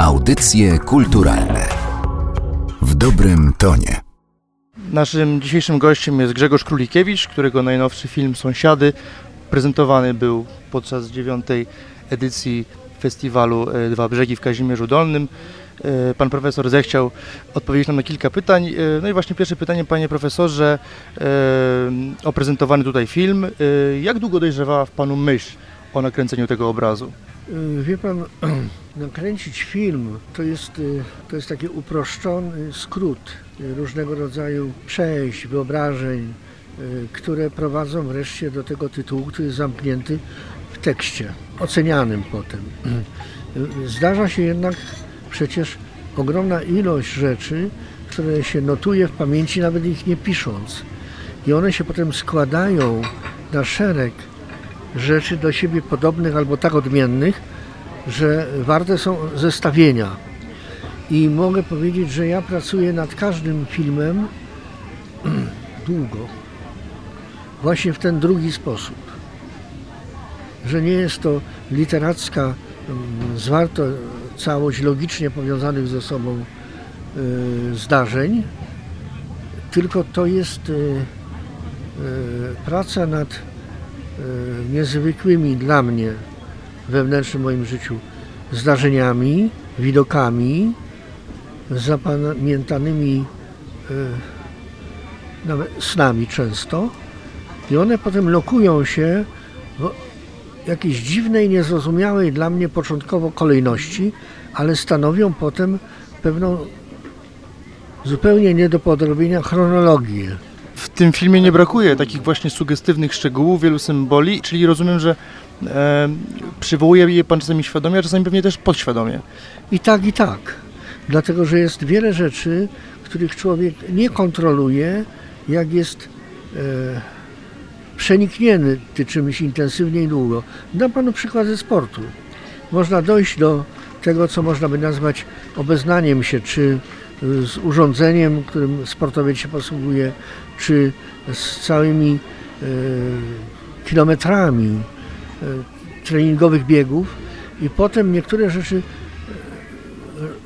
Audycje kulturalne w dobrym tonie. Naszym dzisiejszym gościem jest Grzegorz Królikiewicz, którego najnowszy film Sąsiady prezentowany był podczas dziewiątej edycji festiwalu e, Dwa Brzegi w Kazimierzu Dolnym. E, Pan profesor zechciał odpowiedzieć nam na kilka pytań. E, No i właśnie pierwsze pytanie, panie profesorze, o prezentowany tutaj film. Jak długo dojrzewała w panu myśl o nakręceniu tego obrazu? Y, Wie pan, nakręcić film to jest, y, to jest taki uproszczony skrót y, różnego rodzaju przejść, wyobrażeń, które prowadzą wreszcie do tego tytułu, który jest zamknięty w tekście, ocenianym potem. Zdarza się jednak przecież ogromna ilość rzeczy, które się notuje w pamięci, nawet ich nie pisząc. I one się potem składają na szereg rzeczy do siebie podobnych albo tak odmiennych, że warte są zestawienia. I mogę powiedzieć, że ja pracuję nad każdym filmem długo. Właśnie w ten drugi sposób. Że nie jest to literacka mm, zwarta całość logicznie powiązanych ze sobą y, zdarzeń, tylko to jest y, y, praca nad niezwykłymi dla mnie wewnętrznym moim życiu zdarzeniami, widokami, zapamiętanymi y, nawet snami często i one potem lokują się w jakiejś dziwnej, niezrozumiałej dla mnie początkowo kolejności, ale stanowią potem pewną zupełnie nie do podrobienia chronologię. W tym filmie nie brakuje takich właśnie sugestywnych szczegółów, wielu symboli, czyli rozumiem, że e, przywołuje je pan czasami świadomie, a czasami pewnie też podświadomie. I tak, i tak. Dlatego, że jest wiele rzeczy, których człowiek nie kontroluje, jak jest e, przeniknięty czymś intensywnie i długo. Dam panu przykład ze sportu. Można dojść do tego, co można by nazwać obeznaniem się, czy z urządzeniem, którym sportowiec się posługuje, czy z całymi e, kilometrami e, treningowych biegów i potem niektóre rzeczy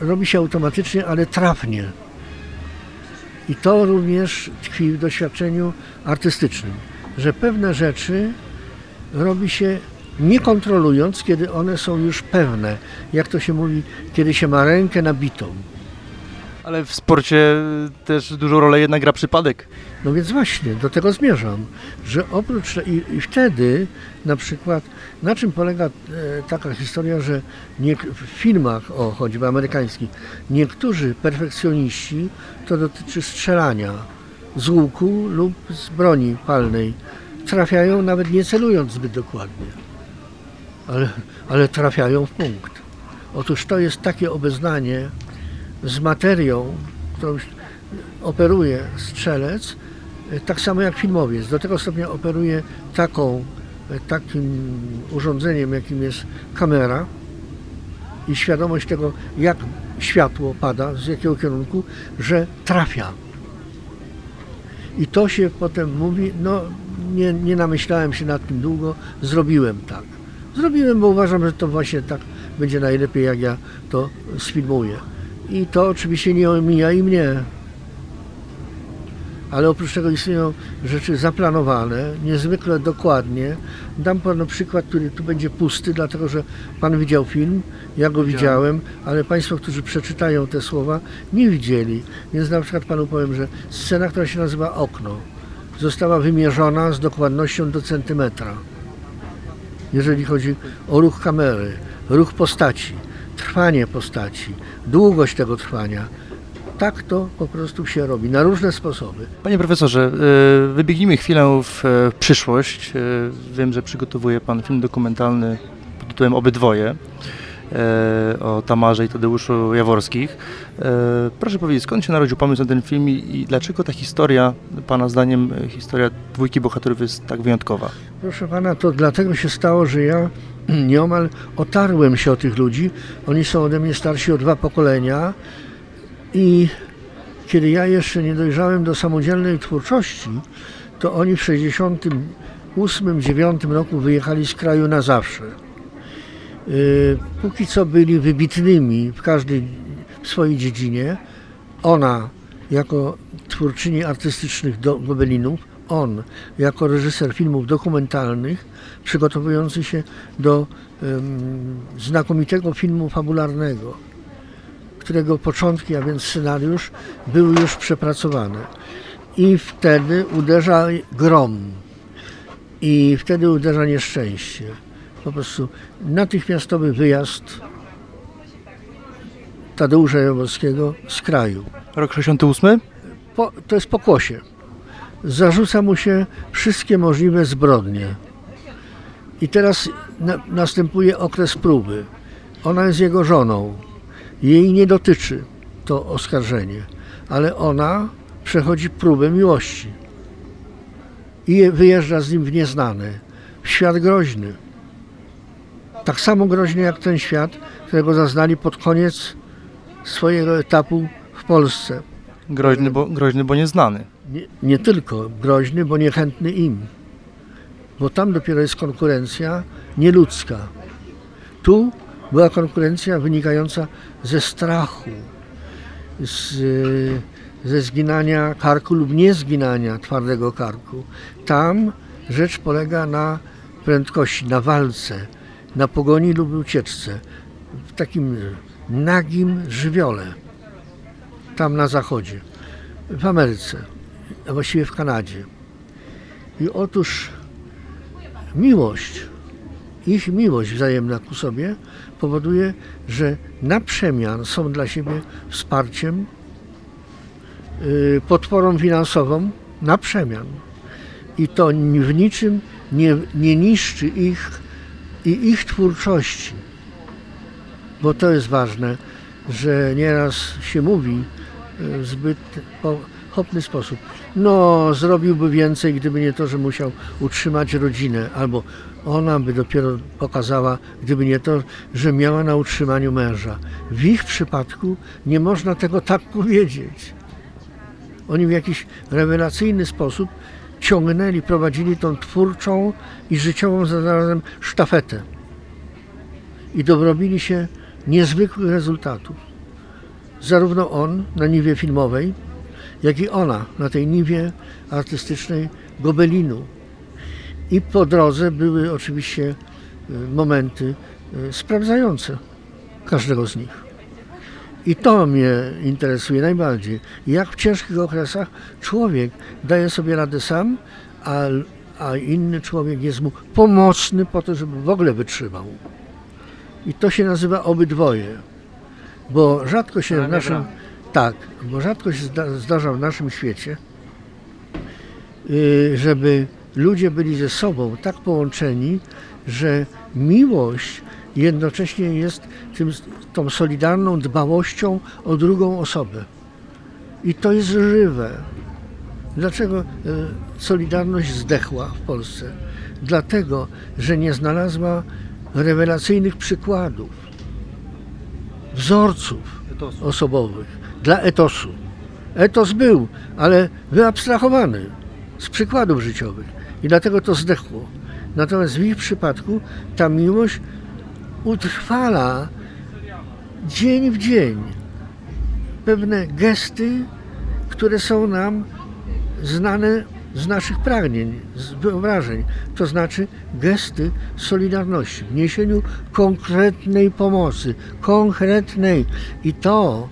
e, robi się automatycznie, ale trafnie. I to również tkwi w doświadczeniu artystycznym, że pewne rzeczy robi się nie kontrolując, kiedy one są już pewne. Jak to się mówi, kiedy się ma rękę nabitą. Ale w sporcie też dużą rolę jednak gra przypadek. No więc właśnie, do tego zmierzam, że oprócz i, i wtedy na przykład na czym polega e, taka historia, że nie, w filmach, o choćby amerykańskich, niektórzy perfekcjoniści, to dotyczy strzelania z łuku lub z broni palnej, trafiają nawet nie celując zbyt dokładnie, ale, ale trafiają w punkt. Otóż to jest takie obeznanie z materią, którą operuje strzelec, tak samo jak filmowiec. Do tego stopnia operuje taką, takim urządzeniem, jakim jest kamera i świadomość tego, jak światło pada, z jakiego kierunku, że trafia. I to się potem mówi, no nie, nie namyślałem się nad tym długo, zrobiłem tak. Zrobiłem, bo uważam, że to właśnie tak będzie najlepiej, jak ja to sfilmuję. I to oczywiście nie omija i mnie. Ale oprócz tego istnieją rzeczy zaplanowane, niezwykle dokładnie. Dam panu przykład, który tu będzie pusty, dlatego że pan widział film, ja go widziałem, ale państwo, którzy przeczytają te słowa, nie widzieli. Więc na przykład panu powiem, że scena, która się nazywa Okno, została wymierzona z dokładnością do centymetra. Jeżeli chodzi o ruch kamery, ruch postaci, trwanie postaci, długość tego trwania. Tak to po prostu się robi, na różne sposoby. Panie profesorze, e, wybiegnijmy chwilę w e, przyszłość. E, Wiem, że przygotowuje pan film dokumentalny pod tytułem Obydwoje e, o Tamarze i Tadeuszu Jaworskich. E, Proszę powiedzieć, skąd się narodził pomysł na ten film i dlaczego ta historia, pana zdaniem, historia dwójki bohaterów jest tak wyjątkowa? Proszę pana, to dlatego się stało, że ja nieomal otarłem się o tych ludzi. Oni są ode mnie starsi o dwa pokolenia i kiedy ja jeszcze nie dojrzałem do samodzielnej twórczości, to oni w 68-9 roku wyjechali z kraju na zawsze. y, póki co byli wybitnymi w każdej w swojej dziedzinie. Ona jako twórczyni artystycznych gobelinów, on jako reżyser filmów dokumentalnych, przygotowujący się do um, znakomitego filmu fabularnego, którego początki, a więc scenariusz, były już przepracowane. I wtedy uderza grom. I wtedy uderza nieszczęście. Po prostu natychmiastowy wyjazd Tadeusza Jaworskiego z kraju. Rok 68? Po, to jest pokłosie. Zarzuca mu się wszystkie możliwe zbrodnie. I teraz na, następuje okres próby. Ona jest jego żoną. Jej nie dotyczy to oskarżenie, ale ona przechodzi próbę miłości i wyjeżdża z nim w nieznane, w świat groźny. Tak samo groźny jak ten świat, którego zaznali pod koniec swojego etapu w Polsce. Groźny, bo, groźny, bo nieznany. Nie, nie tylko groźny, bo niechętny im. Bo tam dopiero jest konkurencja nieludzka. Tu była konkurencja wynikająca ze strachu, z, ze zginania karku lub niezginania twardego karku. Tam rzecz polega na prędkości, na walce, na pogoni lub ucieczce, w takim nagim żywiole, tam na zachodzie, w Ameryce, a właściwie w Kanadzie. I otóż miłość, ich miłość wzajemna ku sobie powoduje, że na przemian są dla siebie wsparciem, yy, podporą finansową na przemian. I to w niczym nie, nie niszczy ich i ich twórczości. Bo to jest ważne, że nieraz się mówi w zbyt pochopny sposób. No, zrobiłby więcej, gdyby nie to, że musiał utrzymać rodzinę, albo ona by dopiero pokazała, gdyby nie to, że miała na utrzymaniu męża. W ich przypadku nie można tego tak powiedzieć. Oni w jakiś rewelacyjny sposób ciągnęli, prowadzili tą twórczą i życiową zarazem sztafetę. I dobrobili się niezwykłych rezultatów. Zarówno on na niwie filmowej, jak i ona na tej niwie artystycznej gobelinu. I po drodze były oczywiście y, momenty y, sprawdzające każdego z nich. I to mnie interesuje najbardziej. Jak w ciężkich okresach człowiek daje sobie radę sam, a, a inny człowiek jest mu pomocny po to, żeby w ogóle wytrzymał. I to się nazywa obydwoje. Bo rzadko się w naszym. Tak, bo rzadko się zdarza w naszym świecie, y, żeby ludzie byli ze sobą tak połączeni, że miłość jednocześnie jest tym, tą solidarną dbałością o drugą osobę. I to jest żywe. Dlaczego y, Solidarność zdechła w Polsce? Dlatego, że nie znalazła rewelacyjnych przykładów, wzorców osobowych dla etosu. Etos był, ale wyabstrahowany z przykładów życiowych i dlatego to zdechło. Natomiast w ich przypadku ta miłość utrwala dzień w dzień pewne gesty, które są nam znane z naszych pragnień, z wyobrażeń, to znaczy gesty solidarności, w niesieniu konkretnej pomocy, konkretnej. I to,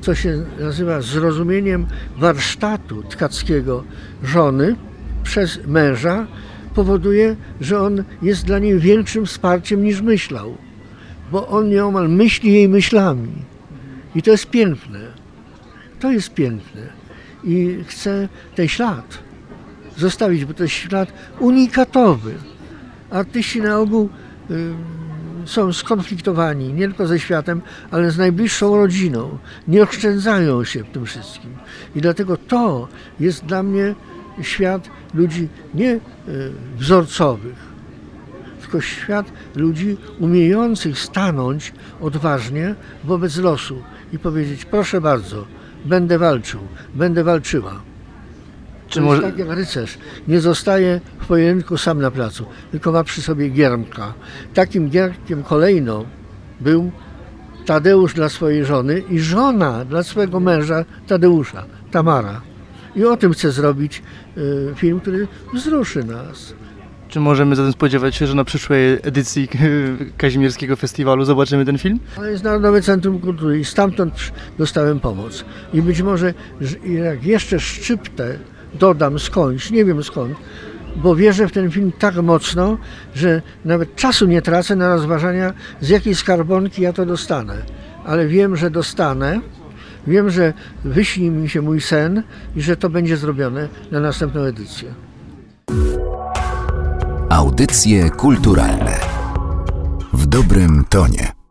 co się nazywa zrozumieniem warsztatu tkackiego żony przez męża, powoduje, że on jest dla niej większym wsparciem niż myślał, bo on nieomal myśli jej myślami. I to jest piękne. To jest piękne. I chce ten ślad zostawić, bo to jest ślad unikatowy. Artyści na ogół y, są skonfliktowani nie tylko ze światem, ale z najbliższą rodziną. Nie oszczędzają się w tym wszystkim. I dlatego to jest dla mnie świat ludzi nie y, wzorcowych, tylko świat ludzi umiejących stanąć odważnie wobec losu i powiedzieć: Proszę bardzo, będę walczył, będę walczyła. Czy może- tak jak rycerz. Nie zostaje w pojedynku sam na placu, tylko ma przy sobie giermka. Takim giermkiem kolejną był Tadeusz dla swojej żony i żona dla swojego męża Tadeusza, Tamara. I o tym chcę zrobić y, film, który wzruszy nas. Czy możemy zatem spodziewać się, że na przyszłej edycji Kazimierskiego Festiwalu zobaczymy ten film? To jest Narodowe Centrum Kultury i stamtąd dostałem pomoc. I być może, że jak jeszcze szczyptę dodam skądś, nie wiem skąd, bo wierzę w ten film tak mocno, że nawet czasu nie tracę na rozważania, z jakiej skarbonki ja to dostanę. Ale wiem, że dostanę, wiem, że wyśni mi się mój sen i że to będzie zrobione na następną edycję. Audycje kulturalne w dobrym tonie.